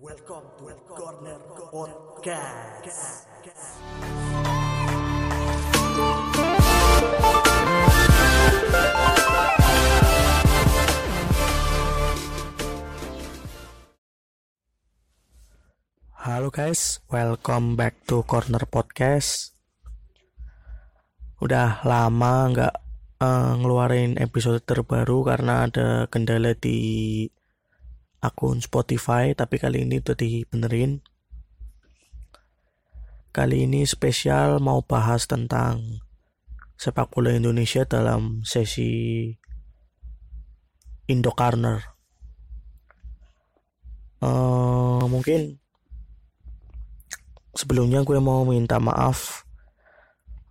Welcome to Corner Podcast. Halo guys, welcome back to Corner Podcast. Udah lama nggak uh, ngeluarin episode terbaru karena ada kendala di akun Spotify, tapi kali ini udah dibenerin. Kali ini spesial mau bahas tentang sepak bola Indonesia dalam sesi Indo Corner. Uh, mungkin sebelumnya gue mau minta maaf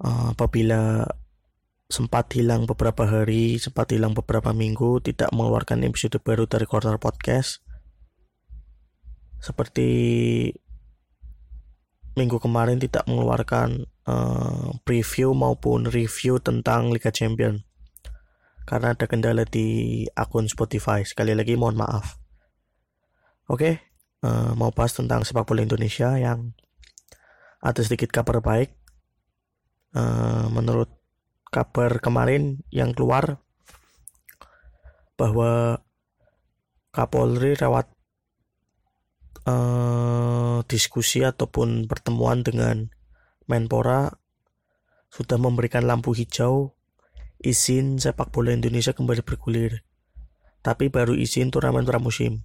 uh, apabila sempat hilang beberapa hari, sempat hilang beberapa minggu, tidak mengeluarkan episode baru dari Corner Podcast. Seperti minggu kemarin tidak mengeluarkan uh, preview maupun review tentang Liga Champion karena ada kendala di akun Spotify. Sekali lagi mohon maaf. Oke, uh, mau bahas tentang sepak bola Indonesia yang ada sedikit kabar baik. Uh, menurut kabar kemarin yang keluar bahwa Kapolri lewat uh, diskusi ataupun pertemuan dengan Menpora sudah memberikan lampu hijau izin sepak bola Indonesia kembali bergulir. Tapi baru izin turnamen pramusim.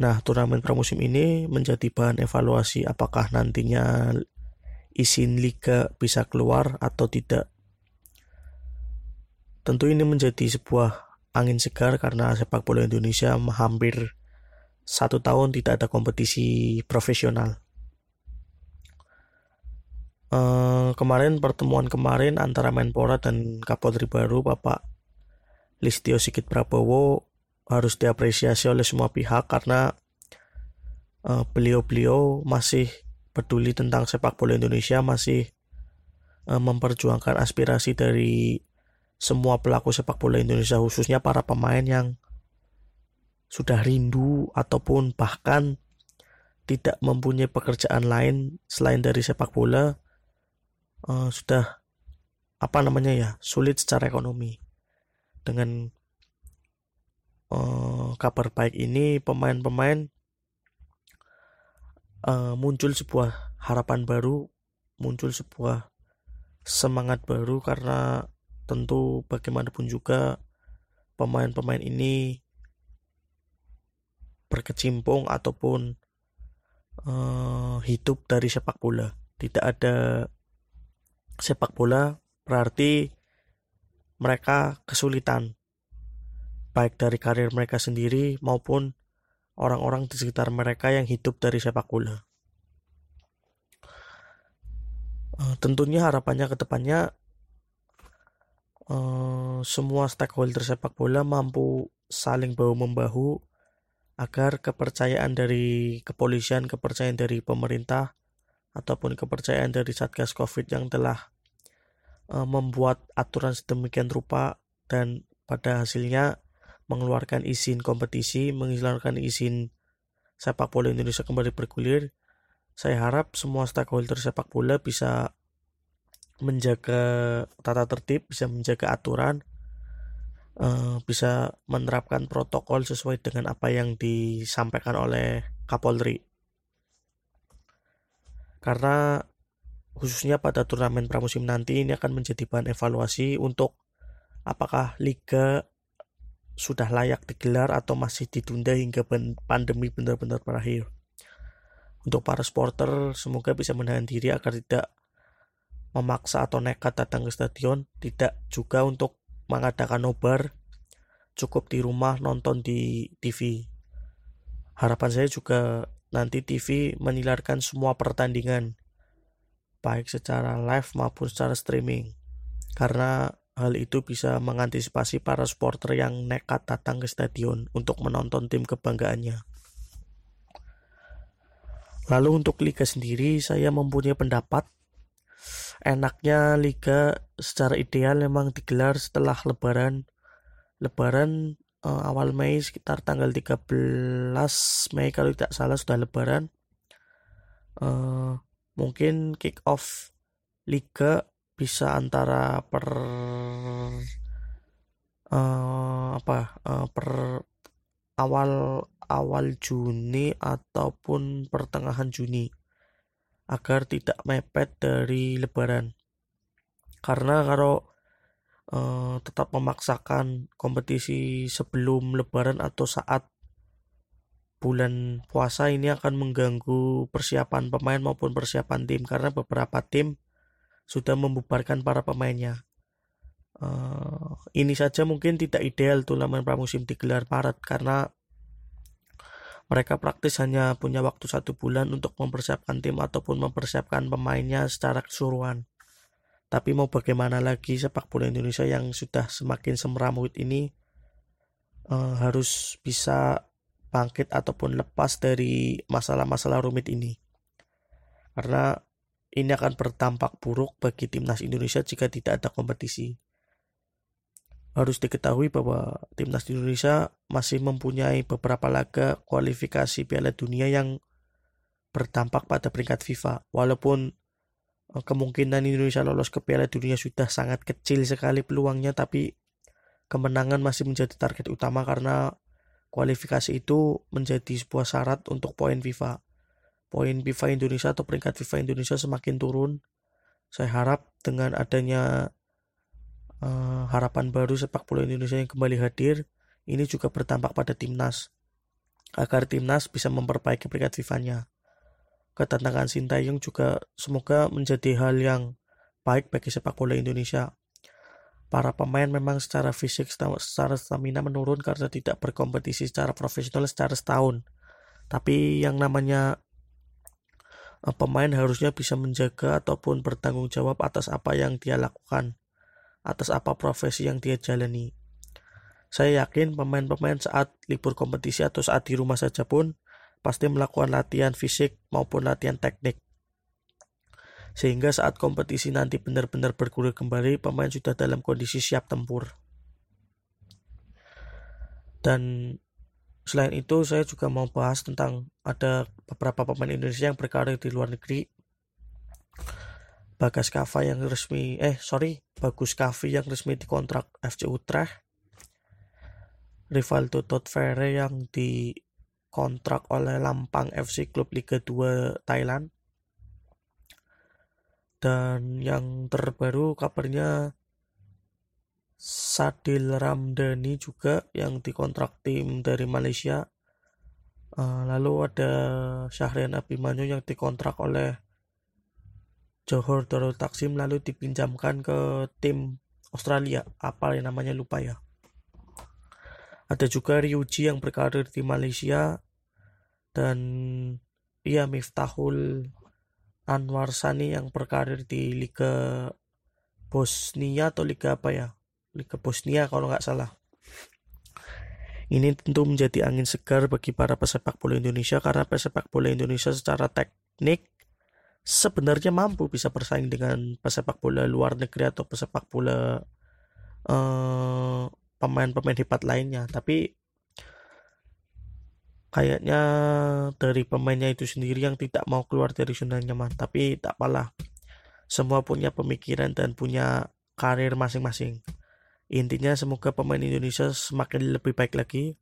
Nah, turnamen pramusim ini menjadi bahan evaluasi apakah nantinya izin liga bisa keluar atau tidak. Tentu ini menjadi sebuah angin segar karena sepak bola Indonesia hampir satu tahun tidak ada kompetisi profesional. Uh, kemarin pertemuan kemarin antara Menpora dan Kapolri baru Bapak Listio Sigit Prabowo harus diapresiasi oleh semua pihak karena eh, beliau-beliau uh, masih peduli tentang sepak bola Indonesia, masih uh, memperjuangkan aspirasi dari semua pelaku sepak bola Indonesia khususnya para pemain yang sudah rindu ataupun bahkan tidak mempunyai pekerjaan lain selain dari sepak bola uh, sudah apa namanya ya sulit secara ekonomi. Dengan uh, kabar baik ini pemain-pemain uh, muncul sebuah harapan baru, muncul sebuah semangat baru karena tentu bagaimanapun juga pemain-pemain ini berkecimpung ataupun uh, hidup dari sepak bola. Tidak ada sepak bola berarti mereka kesulitan baik dari karir mereka sendiri maupun orang-orang di sekitar mereka yang hidup dari sepak bola. Uh, tentunya harapannya ke depannya uh, semua stakeholder sepak bola mampu saling bahu membahu agar kepercayaan dari kepolisian, kepercayaan dari pemerintah ataupun kepercayaan dari Satgas Covid yang telah uh, membuat aturan sedemikian rupa dan pada hasilnya mengeluarkan izin kompetisi, mengeluarkan izin sepak bola Indonesia kembali bergulir. Saya harap semua stakeholder sepak bola bisa menjaga tata tertib, bisa menjaga aturan, uh, bisa menerapkan protokol sesuai dengan apa yang disampaikan oleh Kapolri. Karena khususnya pada turnamen pramusim nanti ini akan menjadi bahan evaluasi untuk apakah liga sudah layak digelar atau masih ditunda hingga pandemi benar-benar berakhir. Untuk para supporter, semoga bisa menahan diri agar tidak memaksa atau nekat datang ke stadion, tidak juga untuk mengadakan nobar, cukup di rumah nonton di TV. Harapan saya juga nanti TV menyilarkan semua pertandingan, baik secara live maupun secara streaming. Karena Hal itu bisa mengantisipasi para supporter yang nekat datang ke stadion untuk menonton tim kebanggaannya. Lalu untuk liga sendiri saya mempunyai pendapat enaknya liga secara ideal memang digelar setelah lebaran. Lebaran uh, awal Mei sekitar tanggal 13 Mei kalau tidak salah sudah lebaran uh, mungkin kick off liga bisa antara per uh, apa uh, per awal awal Juni ataupun pertengahan Juni agar tidak mepet dari lebaran karena kalau uh, tetap memaksakan kompetisi sebelum lebaran atau saat bulan puasa ini akan mengganggu persiapan pemain maupun persiapan tim karena beberapa tim sudah membubarkan para pemainnya. Uh, ini saja mungkin tidak ideal turnamen pramusim digelar Maret karena mereka praktis hanya punya waktu satu bulan untuk mempersiapkan tim ataupun mempersiapkan pemainnya secara keseluruhan. Tapi mau bagaimana lagi sepak bola Indonesia yang sudah semakin semrawut ini uh, harus bisa bangkit ataupun lepas dari masalah-masalah rumit ini. Karena ini akan berdampak buruk bagi timnas Indonesia jika tidak ada kompetisi harus diketahui bahwa timnas Indonesia masih mempunyai beberapa laga kualifikasi Piala Dunia yang berdampak pada peringkat FIFA. Walaupun eh, kemungkinan Indonesia lolos ke Piala Dunia sudah sangat kecil sekali peluangnya, tapi kemenangan masih menjadi target utama karena kualifikasi itu menjadi sebuah syarat untuk poin FIFA. Poin FIFA Indonesia atau peringkat FIFA Indonesia semakin turun. Saya harap dengan adanya uh, harapan baru sepak bola Indonesia yang kembali hadir ini juga berdampak pada timnas agar timnas bisa memperbaiki peringkat FIFA-nya. Kedatangan Sintayong juga semoga menjadi hal yang baik bagi sepak bola Indonesia. Para pemain memang secara fisik, secara stamina menurun karena tidak berkompetisi secara profesional secara setahun. Tapi yang namanya eh, pemain harusnya bisa menjaga ataupun bertanggung jawab atas apa yang dia lakukan atas apa profesi yang dia jalani. Saya yakin pemain-pemain saat libur kompetisi atau saat di rumah saja pun pasti melakukan latihan fisik maupun latihan teknik. Sehingga saat kompetisi nanti benar-benar bergulir kembali, pemain sudah dalam kondisi siap tempur. Dan selain itu saya juga mau bahas tentang ada beberapa pemain Indonesia yang berkarir di luar negeri Bagas Kava yang resmi eh sorry Bagus Kavi yang resmi dikontrak FC Utrecht. Rivaldo Totfere yang dikontrak oleh Lampang FC klub Liga 2 Thailand. Dan yang terbaru kabarnya Sadil Ramdhani juga yang dikontrak tim dari Malaysia. Uh, lalu ada Syahrian Abimanyu yang dikontrak oleh Johor Darul Taksim lalu dipinjamkan ke tim Australia. Apa yang namanya? Lupa ya. Ada juga Ryuji yang berkarir di Malaysia dan iya Miftahul Anwar Sani yang berkarir di Liga Bosnia atau Liga apa ya? Liga Bosnia kalau nggak salah. Ini tentu menjadi angin segar bagi para pesepak bola Indonesia karena pesepak bola Indonesia secara teknik sebenarnya mampu bisa bersaing dengan pesepak bola luar negeri atau pesepak bola eh, pemain-pemain hebat lainnya. Tapi kayaknya dari pemainnya itu sendiri yang tidak mau keluar dari zona nyaman. Tapi tak apalah semua punya pemikiran dan punya karir masing-masing. Intinya semoga pemain Indonesia semakin lebih baik lagi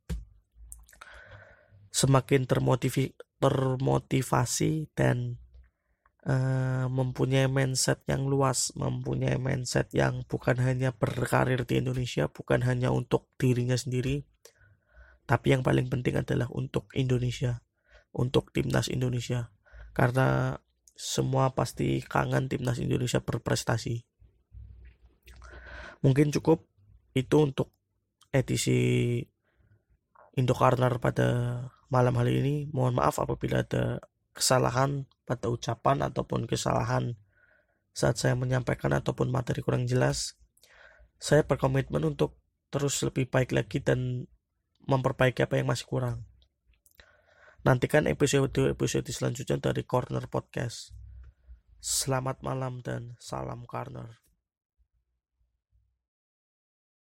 semakin termotivasi dan uh, mempunyai mindset yang luas, mempunyai mindset yang bukan hanya berkarir di Indonesia, bukan hanya untuk dirinya sendiri, tapi yang paling penting adalah untuk Indonesia, untuk timnas Indonesia, karena semua pasti kangen timnas Indonesia berprestasi. Mungkin cukup itu untuk edisi Indo Corner pada malam hari ini. Mohon maaf apabila ada kesalahan pada ucapan ataupun kesalahan saat saya menyampaikan ataupun materi kurang jelas, saya berkomitmen untuk terus lebih baik lagi dan memperbaiki apa yang masih kurang. Nantikan episode-episode selanjutnya dari Corner Podcast. Selamat malam dan salam Corner.